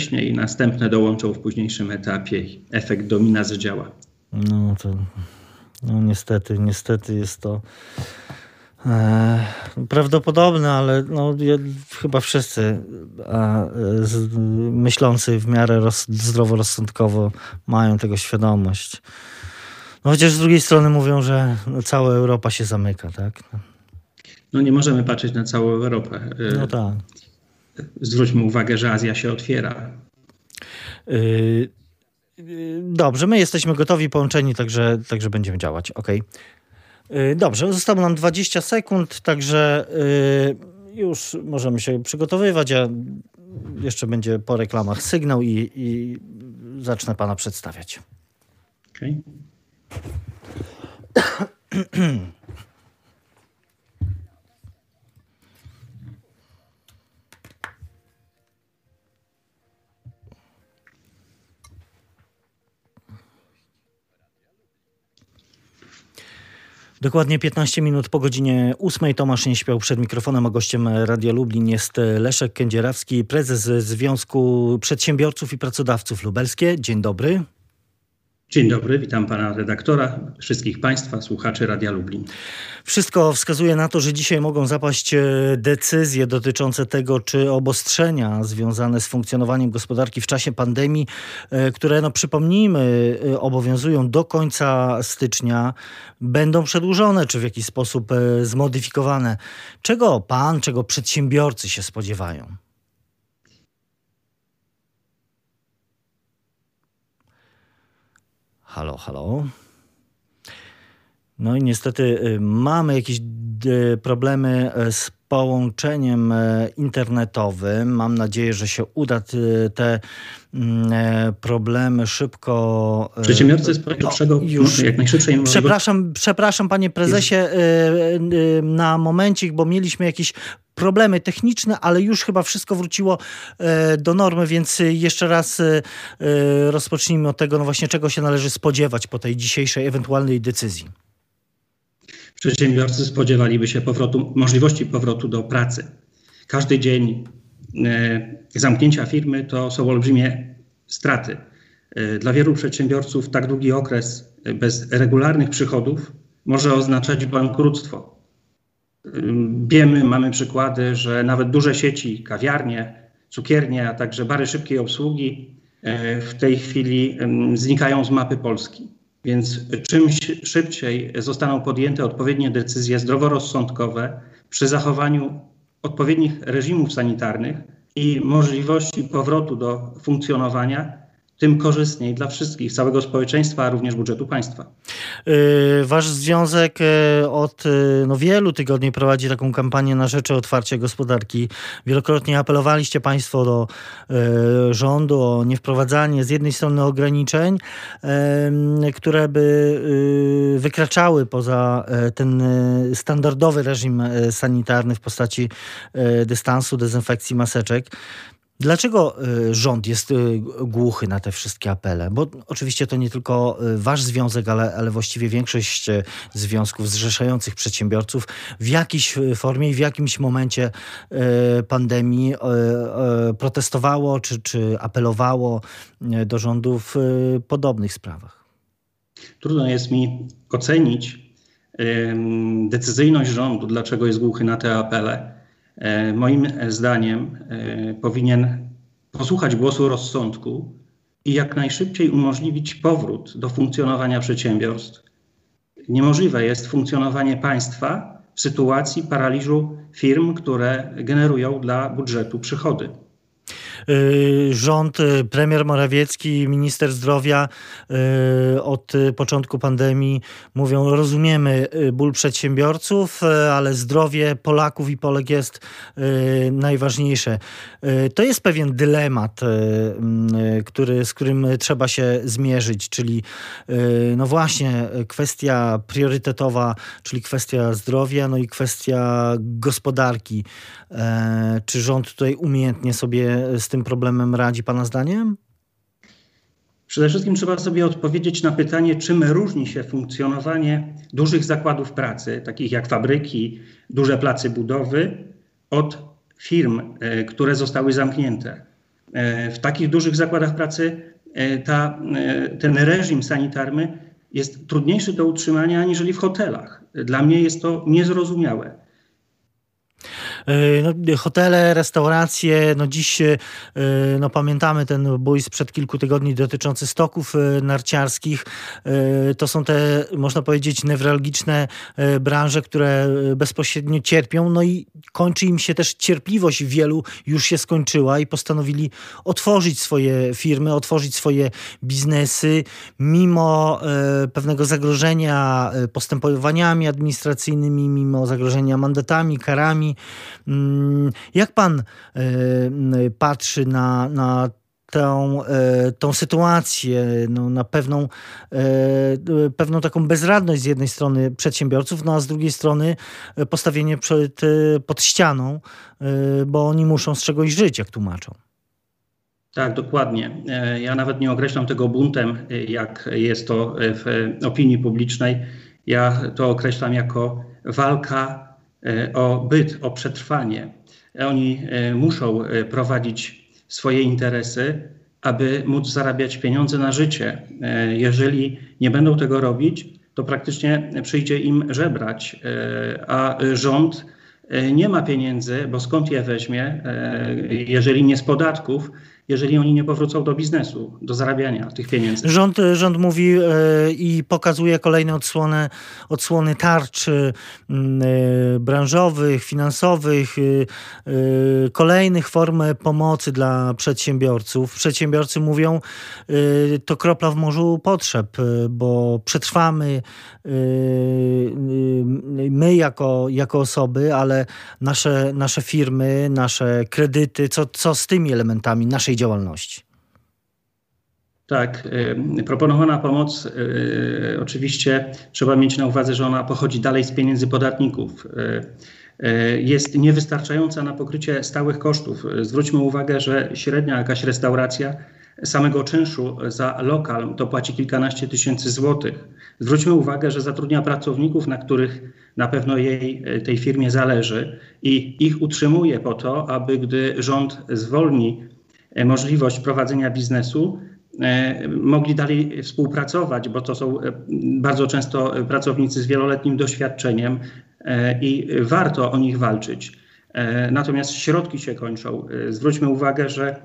wcześniej, następne dołączą w późniejszym etapie. Efekt domina zdziała. No to no niestety, niestety jest to e, prawdopodobne, ale no, chyba wszyscy a, z, myślący w miarę roz, zdroworozsądkowo mają tego świadomość. No chociaż z drugiej strony mówią, że cała Europa się zamyka, tak? No nie możemy patrzeć na całą Europę. No tak. Zwróćmy uwagę, że Azja się otwiera. Y, y, dobrze, my jesteśmy gotowi, połączeni, także, także będziemy działać. Ok. Dobrze, zostało nam 20 sekund, także y, już możemy się przygotowywać. A jeszcze będzie po reklamach sygnał i, i zacznę pana przedstawiać. Okay. Dokładnie 15 minut po godzinie 8 Tomasz nie śpiał przed mikrofonem, a gościem Radia Lublin jest Leszek Kędzierawski, prezes Związku Przedsiębiorców i Pracodawców Lubelskie. Dzień dobry. Dzień dobry, witam pana redaktora, wszystkich państwa, słuchaczy Radia Lublin. Wszystko wskazuje na to, że dzisiaj mogą zapaść e, decyzje dotyczące tego, czy obostrzenia związane z funkcjonowaniem gospodarki w czasie pandemii, e, które, no przypomnijmy, e, obowiązują do końca stycznia, będą przedłużone, czy w jakiś sposób zmodyfikowane. Czego pan, czego przedsiębiorcy się spodziewają? Halo, halo. No i niestety y, mamy jakieś y, problemy z połączeniem internetowym. Mam nadzieję, że się uda te mm, e, problemy szybko. Przedsiębiorcy z pierwszego już jak najszybciej. Przepraszam, przepraszam panie prezesie na momencik, bo mieliśmy jakieś problemy techniczne, ale już chyba wszystko wróciło e, do normy, więc jeszcze raz e, e, rozpocznijmy od tego, no właśnie czego się należy spodziewać po tej dzisiejszej ewentualnej decyzji. Przedsiębiorcy spodziewaliby się powrotu, możliwości powrotu do pracy. Każdy dzień zamknięcia firmy to są olbrzymie straty. Dla wielu przedsiębiorców tak długi okres bez regularnych przychodów może oznaczać bankructwo. Wiemy, mamy przykłady, że nawet duże sieci, kawiarnie, cukiernie, a także bary szybkiej obsługi e, w tej chwili znikają z mapy Polski. Więc czym szybciej zostaną podjęte odpowiednie decyzje zdroworozsądkowe przy zachowaniu odpowiednich reżimów sanitarnych i możliwości powrotu do funkcjonowania, tym korzystniej dla wszystkich, całego społeczeństwa, a również budżetu państwa. Y, wasz związek y, od y, no, wielu tygodni prowadzi taką kampanię na rzecz otwarcia gospodarki. Wielokrotnie apelowaliście Państwo do rządu o niewprowadzanie z jednej strony ograniczeń, które by wykraczały poza ten standardowy reżim sanitarny w postaci dystansu, dezynfekcji maseczek. Dlaczego y, rząd jest y, głuchy na te wszystkie apele? Bo oczywiście to nie tylko y, wasz związek, ale, ale właściwie większość związków zrzeszających przedsiębiorców w jakiejś formie i w jakimś momencie pandemii protestowało czy, czy apelowało do rządu w podobnych sprawach. Trudno jest mi ocenić decyzyjność rządu, dlaczego jest głuchy na te apele moim zdaniem e, powinien posłuchać głosu rozsądku i jak najszybciej umożliwić powrót do funkcjonowania przedsiębiorstw. Niemożliwe jest funkcjonowanie państwa w sytuacji paraliżu firm, które generują dla budżetu przychody. Y, rząd, y, premier Morawiecki, minister zdrowia y, od początku pandemii mówią, rozumiemy ból przedsiębiorców, ale zdrowie Polaków i Polek jest najważniejsze. To jest pewien dylemat, który, z którym trzeba się zmierzyć, czyli no właśnie kwestia priorytetowa, czyli kwestia zdrowia, no i kwestia gospodarki. E, czy rząd tutaj umiejętnie sobie z tym problemem radzi Pana zdaniem? Przede wszystkim trzeba sobie odpowiedzieć na pytanie, czym różni się funkcjonowanie dużych zakładów pracy, takich jak fabryki, duże placy budowy, od firm, e, które zostały zamknięte. W takich dużych zakładach pracy ta, ten reżim sanitarny jest trudniejszy do utrzymania aniżeli w hotelach. Dla mnie jest to niezrozumiałe. E, no, hotele, restauracje, no dziś e, no, pamiętamy ten bój sprzed kilku tygodni dotyczący stoków e, narciarskich. To są te, można powiedzieć, newralgiczne branże, które bezpośrednio cierpią, no i kończy im się też cierpliwość wielu już się skończyła i postanowili otworzyć swoje firmy, otworzyć swoje biznesy, mimo pewnego zagrożenia postępowaniami administracyjnymi, mimo zagrożenia mandatami, karami. Mm, jak pan e, patrzy na, na tą, e, tą sytuację, no, na pewną, e, pewną taką bezradność z jednej strony przedsiębiorców, no a z drugiej strony postawienie przed, pod ścianą, bo oni muszą z czegoś żyć, jak tłumaczą. Tak, dokładnie. Ja nawet nie określam tego buntem, jak jest to w opinii publicznej. Ja to określam jako walka o byt, o przetrwanie. Oni e, muszą e, prowadzić swoje interesy, aby móc zarabiać pieniądze na życie. Jeżeli nie będą tego robić, to praktycznie przyjdzie im żebrać, a rząd nie ma pieniędzy, bo skąd je weźmie, jeżeli nie z podatków, jeżeli oni nie powrócą do biznesu, do zarabiania tych pieniędzy. Rząd, rząd mówi e, i pokazuje kolejne odsłony, odsłony tarcz e, branżowych, finansowych, e, kolejnych form pomocy dla przedsiębiorców. Przedsiębiorcy mówią, to kropla w morzu potrzeb, bo przetrwamy my jako, jako osoby, ale nasze, nasze firmy, nasze kredyty, co, co z tymi elementami naszej działalności. Tak, y, proponowana pomoc y, oczywiście trzeba mieć na uwadze, że ona pochodzi dalej z pieniędzy podatników. Y, jest niewystarczająca na pokrycie stałych kosztów. Zwróćmy uwagę, że średnia jakaś restauracja samego czynszu za lokal to płaci kilkanaście tysięcy złotych. Zwróćmy uwagę, że zatrudnia pracowników, na których na pewno jej, tej firmie zależy i ich utrzymuje po to, aby gdy rząd zwolni możliwość prowadzenia biznesu, e, mogli dalej współpracować, bo to są e, bardzo często pracownicy z wieloletnim doświadczeniem i warto o nich walczyć. Natomiast środki się kończą. Zwróćmy uwagę, że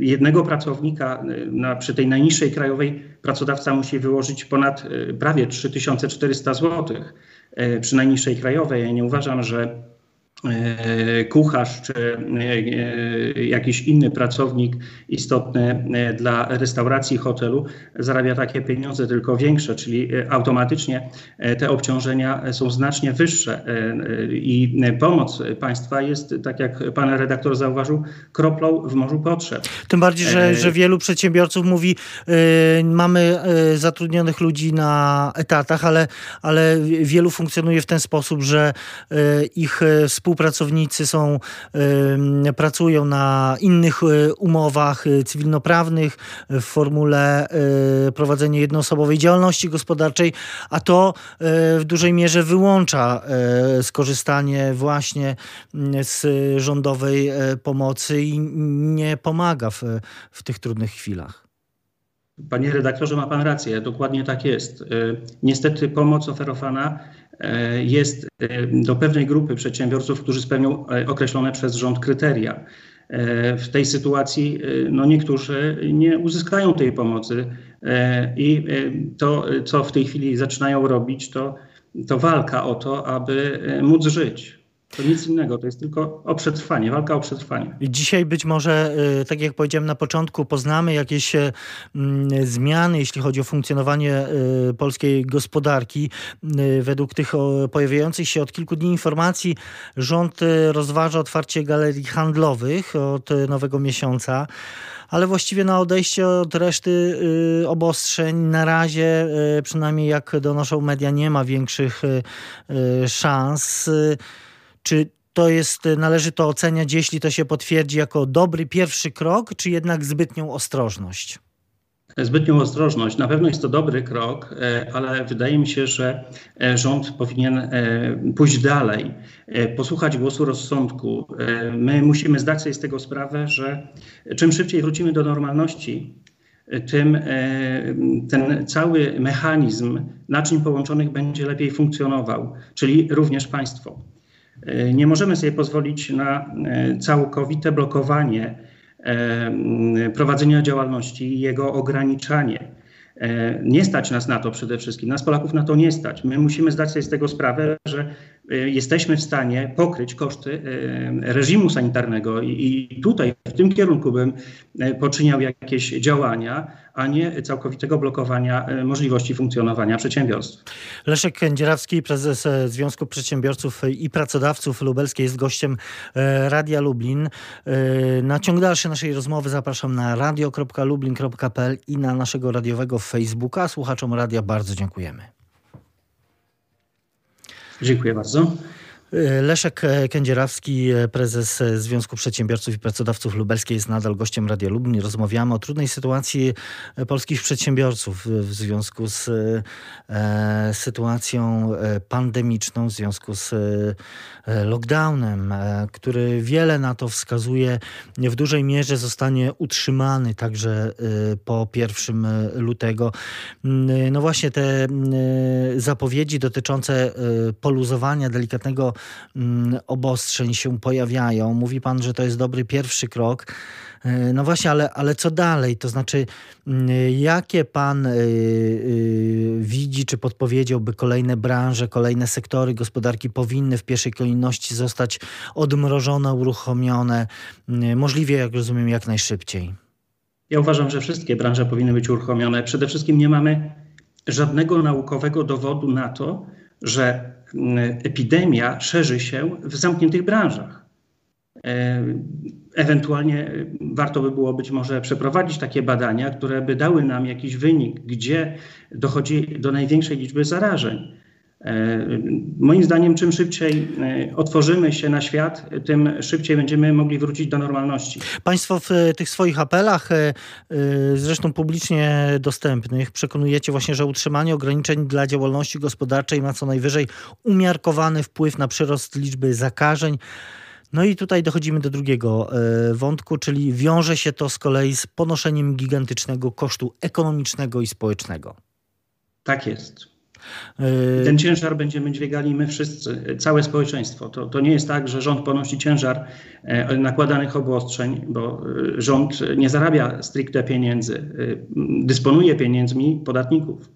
jednego pracownika na, przy tej najniższej krajowej pracodawca musi wyłożyć ponad prawie 3400 zł przy najniższej krajowej. Ja nie uważam, że E, kucharz czy e, jakiś inny pracownik istotny e, dla restauracji, hotelu zarabia takie pieniądze, tylko większe, czyli automatycznie te obciążenia są znacznie wyższe i pomoc państwa jest, tak jak pan redaktor zauważył, kroplą w morzu potrzeb. Tym bardziej, że, że wielu przedsiębiorców mówi, mamy zatrudnionych ludzi na etatach, ale, ale wielu funkcjonuje w ten sposób, że ich współpracownicy współpracownicy są, pracują na innych e, umowach e, cywilnoprawnych w formule e, prowadzenia jednoosobowej działalności gospodarczej, a to w dużej mierze wyłącza skorzystanie właśnie z rządowej pomocy i nie pomaga w, w tych trudnych chwilach. Panie redaktorze, ma Pan rację, dokładnie tak jest. Niestety pomoc oferowana E, jest e, do pewnej grupy przedsiębiorców, którzy spełnią określone przez rząd kryteria. W tej sytuacji no niektórzy nie uzyskają tej pomocy i to, co w tej chwili zaczynają robić, to, to walka o to, aby móc żyć. To nic innego, to jest tylko o przetrwanie, walka o przetrwanie. Dzisiaj być może, y, tak jak powiedziałem na początku, poznamy jakieś y, mm, zmiany, jeśli chodzi o funkcjonowanie y, polskiej gospodarki. Według tych pojawiających się od kilku dni informacji, rząd rozważa otwarcie galerii handlowych od nowego miesiąca ale właściwie na odejście od reszty obostrzeń na razie, przynajmniej jak donoszą media, nie ma większych szans. Czy to jest, należy to oceniać, jeśli to się potwierdzi jako dobry pierwszy krok, czy jednak zbytnią ostrożność? zbytnią ostrożność. Na pewno jest to dobry krok, ale wydaje mi się, że rząd powinien pójść dalej, posłuchać głosu rozsądku. My musimy zdać sobie z tego sprawę, że czym szybciej wrócimy do normalności, tym ten cały mechanizm naczyń połączonych będzie lepiej funkcjonował, czyli również państwo. Nie możemy sobie pozwolić na całkowite blokowanie prowadzenia działalności i jego ograniczanie. E, nie stać nas na to przede wszystkim, nas Polaków na to nie stać. My musimy zdać sobie z tego sprawę, że e, jesteśmy w stanie pokryć koszty e, reżimu sanitarnego i tutaj w tym kierunku bym poczyniał jakieś działania, a nie całkowitego blokowania możliwości funkcjonowania przedsiębiorstw. Leszek Kędzierawski, prezes Związku Przedsiębiorców i Pracodawców Lubelskiej jest gościem Radia Lublin. Na ciąg dalszy naszej rozmowy zapraszam na radio.lublin.pl i na naszego radiowego Facebooka. Słuchaczom radia bardzo dziękujemy. Dziękuję bardzo. Leszek Kędzierawski, prezes Związku Przedsiębiorców i Pracodawców Lubelskiej jest nadal gościem Radia Lublin. Rozmawiamy o trudnej sytuacji polskich przedsiębiorców w związku z e, sytuacją e, pandemiczną, w związku z e, lockdownem, który wiele na to wskazuje, w dużej mierze zostanie utrzymany także po 1 lutego. No właśnie te zapowiedzi dotyczące poluzowania delikatnego Mm, obostrzeń się pojawiają. Mówi pan, że to jest dobry pierwszy krok. E, no właśnie, ale, ale co dalej? To znaczy, mm, jakie pan e, e, widzi, czy podpowiedziałby kolejne branże, kolejne sektory gospodarki powinny w pierwszej kolejności zostać odmrożone, uruchomione, mm, możliwie, jak rozumiem, jak najszybciej? Ja uważam, że wszystkie branże powinny być uruchomione. Przede wszystkim nie mamy żadnego naukowego dowodu na to, że epidemia szerzy się w zamkniętych branżach. E, ewentualnie warto by było być może przeprowadzić takie badania, które by dały nam jakiś wynik, gdzie dochodzi do największej liczby zarażeń. E, moim zdaniem, czym szybciej e, otworzymy się na świat, tym szybciej będziemy mogli wrócić do normalności. Państwo w tych swoich apelach, e, zresztą publicznie dostępnych, przekonujecie właśnie, że utrzymanie ograniczeń dla działalności gospodarczej ma co najwyżej umiarkowany wpływ na przyrost liczby zakażeń. No i tutaj dochodzimy do drugiego wątku, czyli wiąże się to z kolei z ponoszeniem gigantycznego kosztu ekonomicznego i społecznego. Tak jest. Yy, Ten ciężar będziemy dźwigali my wszyscy, całe społeczeństwo. To, to nie jest tak, że rząd ponosi ciężar e, nakładanych obostrzeń, bo e, rząd nie zarabia stricte pieniędzy, e, dysponuje pieniędzmi podatników.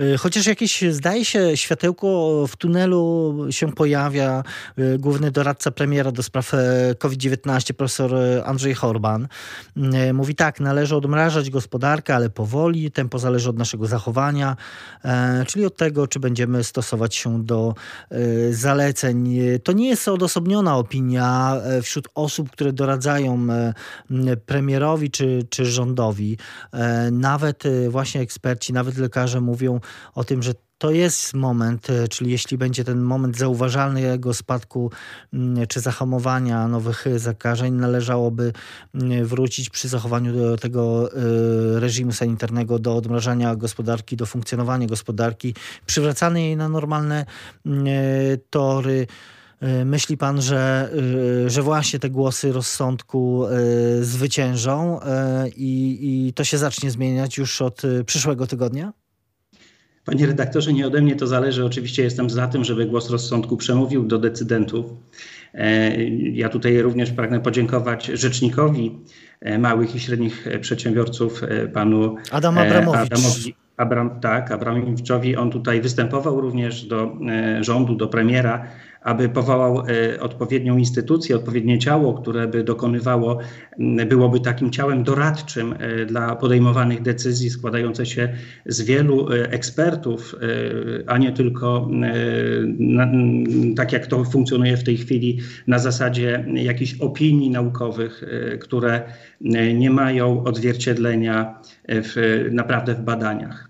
Y, chociaż jakieś, zdaje się, światełko w tunelu się pojawia. Y, główny doradca premiera do spraw e, COVID-19, profesor e, Andrzej Horban, y, mówi tak, należy odmrażać gospodarkę, ale powoli, tempo zależy od naszego zachowania, e, czyli od tego, czy będziemy stosować się do zaleceń. To nie jest odosobniona opinia wśród osób, które doradzają premierowi czy, czy rządowi. Nawet właśnie eksperci, nawet lekarze mówią o tym, że to jest moment, e, czyli jeśli będzie ten moment zauważalnego spadku mm, czy zahamowania nowych zakażeń, należałoby mm, wrócić przy zachowaniu tego e, reżimu sanitarnego do odmrażania gospodarki, do funkcjonowania gospodarki, przywracania jej na normalne mm, e, tory. Myśli pan, że, że właśnie te głosy rozsądku zwyciężą i, i to się zacznie zmieniać już od przyszłego tygodnia? Panie redaktorze, nie ode mnie to zależy. Oczywiście jestem za tym, żeby głos rozsądku przemówił do decydentów. E, ja tutaj również pragnę podziękować rzecznikowi e, małych i średnich przedsiębiorców, e, panu Adam Abramowicz. Adamowi, Abram, tak, Abramowiczowi. On tutaj występował również do rządu, do premiera aby powołał e, odpowiednią instytucję, odpowiednie ciało, które by dokonywało, byłoby takim ciałem doradczym e, dla podejmowanych decyzji, składające się z wielu e, ekspertów, a nie tylko tak jak to funkcjonuje w tej chwili na zasadzie jakichś opinii naukowych, które nie mają odzwierciedlenia w, naprawdę w badaniach.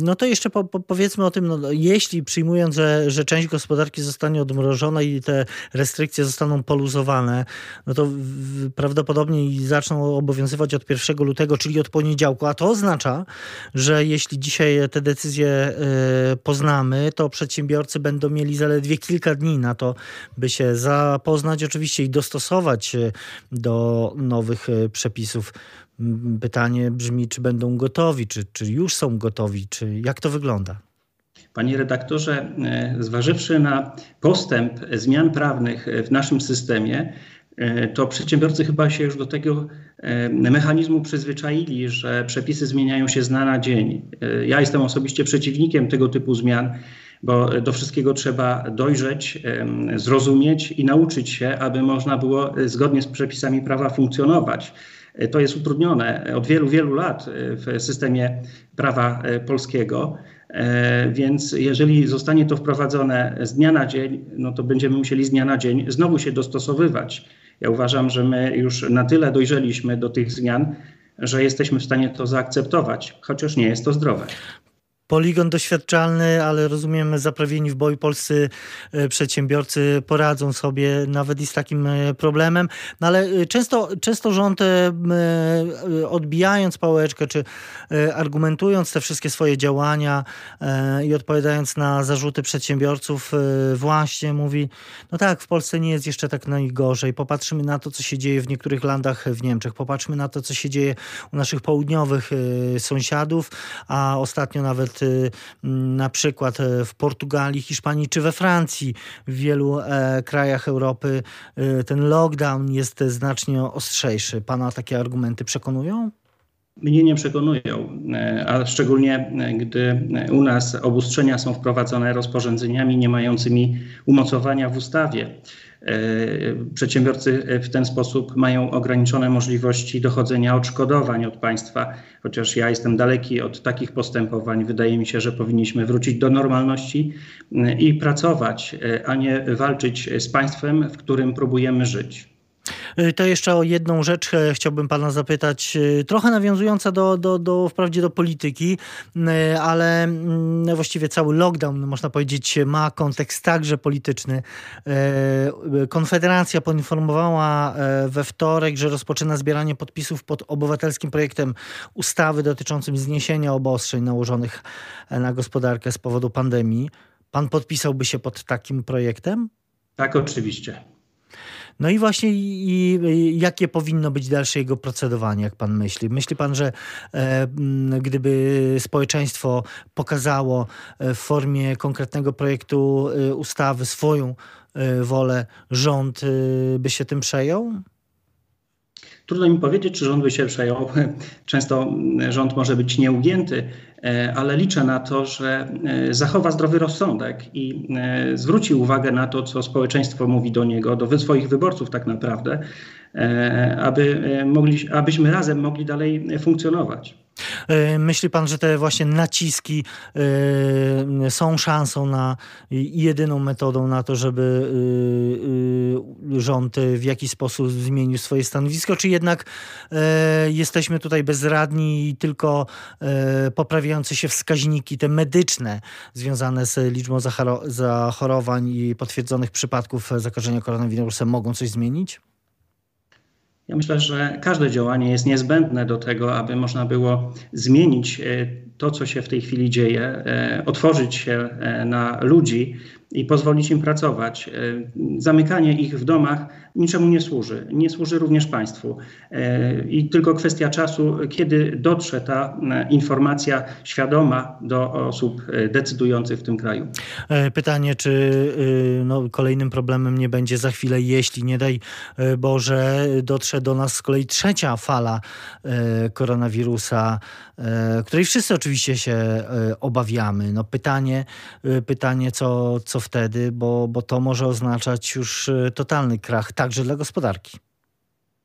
No to jeszcze po, po, powiedzmy o tym, no, jeśli przyjmując, że, że część gospodarki zostanie odmrożona i te restrykcje zostaną poluzowane, no to prawdopodobnie zaczną obowiązywać od 1 lutego, czyli od poniedziałku, a to oznacza, że jeśli dzisiaj te decyzje poznamy, to przedsiębiorcy będą mieli zaledwie kilka dni na to, by się zapoznać oczywiście i dostosować do nowych przepisów. Pytanie brzmi, czy będą gotowi, czy, czy już są gotowi, czy jak to wygląda? Panie redaktorze, e, zważywszy na postęp zmian prawnych w naszym systemie, e, to przedsiębiorcy chyba się już do tego e, mechanizmu przyzwyczaili, że przepisy zmieniają się z dnia na dzień. Ja jestem osobiście przeciwnikiem tego typu zmian, bo do wszystkiego trzeba dojrzeć, zrozumieć i nauczyć się, aby można było zgodnie z przepisami prawa funkcjonować. To jest utrudnione od wielu, wielu lat w systemie prawa polskiego. E, więc jeżeli zostanie to wprowadzone z dnia na dzień, no to będziemy musieli z dnia na dzień znowu się dostosowywać. Ja uważam, że my już na tyle dojrzeliśmy do tych zmian, że jesteśmy w stanie to zaakceptować, chociaż nie jest to zdrowe poligon doświadczalny, ale rozumiem, zaprawieni w boju polscy e, przedsiębiorcy poradzą sobie nawet i z takim e, problemem. No ale e, często, często rząd odbijając pałeczkę, czy argumentując te wszystkie swoje działania i odpowiadając na zarzuty przedsiębiorców, właśnie mówi, no tak, w Polsce nie jest jeszcze tak najgorzej. Popatrzmy na to, co się dzieje w niektórych landach w Niemczech. Popatrzmy na to, co się dzieje u naszych południowych sąsiadów, a ostatnio nawet Y, na przykład e, w Portugalii, Hiszpanii czy we Francji, w wielu e, krajach Europy e, ten lockdown jest znacznie ostrzejszy. Pana takie argumenty przekonują? Mnie nie przekonują, a szczególnie gdy u nas obustrzenia są wprowadzone rozporządzeniami nie mającymi umocowania w ustawie. E, przedsiębiorcy w ten sposób mają ograniczone możliwości dochodzenia odszkodowań od państwa, chociaż ja jestem daleki od takich postępowań. Wydaje mi się, że powinniśmy wrócić do normalności e, i pracować, e, a nie walczyć z państwem, w którym próbujemy żyć. Y, to jeszcze o jedną rzecz e, chciałbym pana zapytać, y, trochę nawiązująca do, do, do wprawdzie do polityki, y, ale mm, właściwie cały lockdown, można powiedzieć, ma kontekst także polityczny. Konfederacja poinformowała e, we wtorek, że rozpoczyna zbieranie podpisów pod obywatelskim projektem ustawy dotyczącym zniesienia obostrzeń nałożonych na gospodarkę z powodu pandemii. Pan podpisałby się pod takim projektem? Tak, oczywiście. No i właśnie i, i jakie powinno być dalsze jego procedowanie, jak pan myśli? Myśli pan, że e, gdyby społeczeństwo pokazało e, w formie konkretnego projektu e, ustawy swoją e, wolę, rząd by się tym przejął? Trudno mi powiedzieć, czy rząd by się przejął. Często rząd może być nieugięty, e, ale liczę na to, że e, zachowa zdrowy rozsądek i e, zwróci uwagę na to, co społeczeństwo mówi do niego, do swoich wyborców tak naprawdę, aby mogli, abyśmy razem mogli dalej funkcjonować. E, myśli pan, że te właśnie naciski e, są szansą na jedyną metodą na to, żeby e, rząd w jakiś sposób zmienił swoje stanowisko, czy jednak jesteśmy tutaj bezradni i tylko poprawiające się wskaźniki, te medyczne, związane z liczbą zachorowań i potwierdzonych przypadków zakażenia koronawirusem mogą coś zmienić? Ja myślę, że każde działanie jest niezbędne do tego, aby można było zmienić e, to, co się w tej chwili dzieje, e, otworzyć się e, na ludzi i pozwolić im pracować. E, zamykanie ich w domach niczemu nie służy. Nie służy również państwu. I tylko kwestia czasu, kiedy dotrze ta informacja świadoma do osób decydujących w tym kraju. Pytanie, czy no, kolejnym problemem nie będzie za chwilę, jeśli nie daj Boże, dotrze do nas z kolei trzecia fala koronawirusa, której wszyscy oczywiście się e, obawiamy. No pytanie, e, pytanie co, co wtedy, bo, bo to może oznaczać już e, totalny krach także dla gospodarki.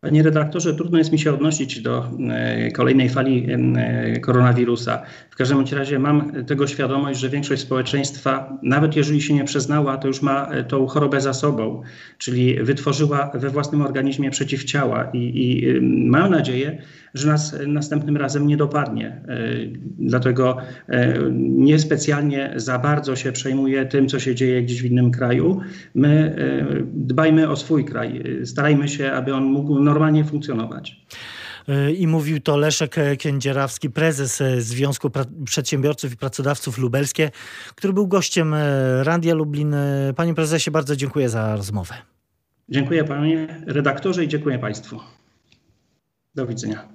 Panie redaktorze, trudno jest mi się odnosić do e, kolejnej fali e, koronawirusa. W każdym razie mam tego świadomość, że większość społeczeństwa, nawet jeżeli się nie przyznała, to już ma e, tą chorobę za sobą, czyli wytworzyła we własnym organizmie przeciwciała i, i mam nadzieję, że nas następnym razem nie dopadnie. Dlatego niespecjalnie za bardzo się przejmuję tym, co się dzieje gdzieś w innym kraju. My dbajmy o swój kraj, starajmy się, aby on mógł normalnie funkcjonować. I mówił to Leszek Kędzierawski, prezes Związku Przedsiębiorców i Pracodawców Lubelskie, który był gościem Radia Lublin. Panie prezesie, bardzo dziękuję za rozmowę. Dziękuję panie redaktorze i dziękuję państwu. Do widzenia.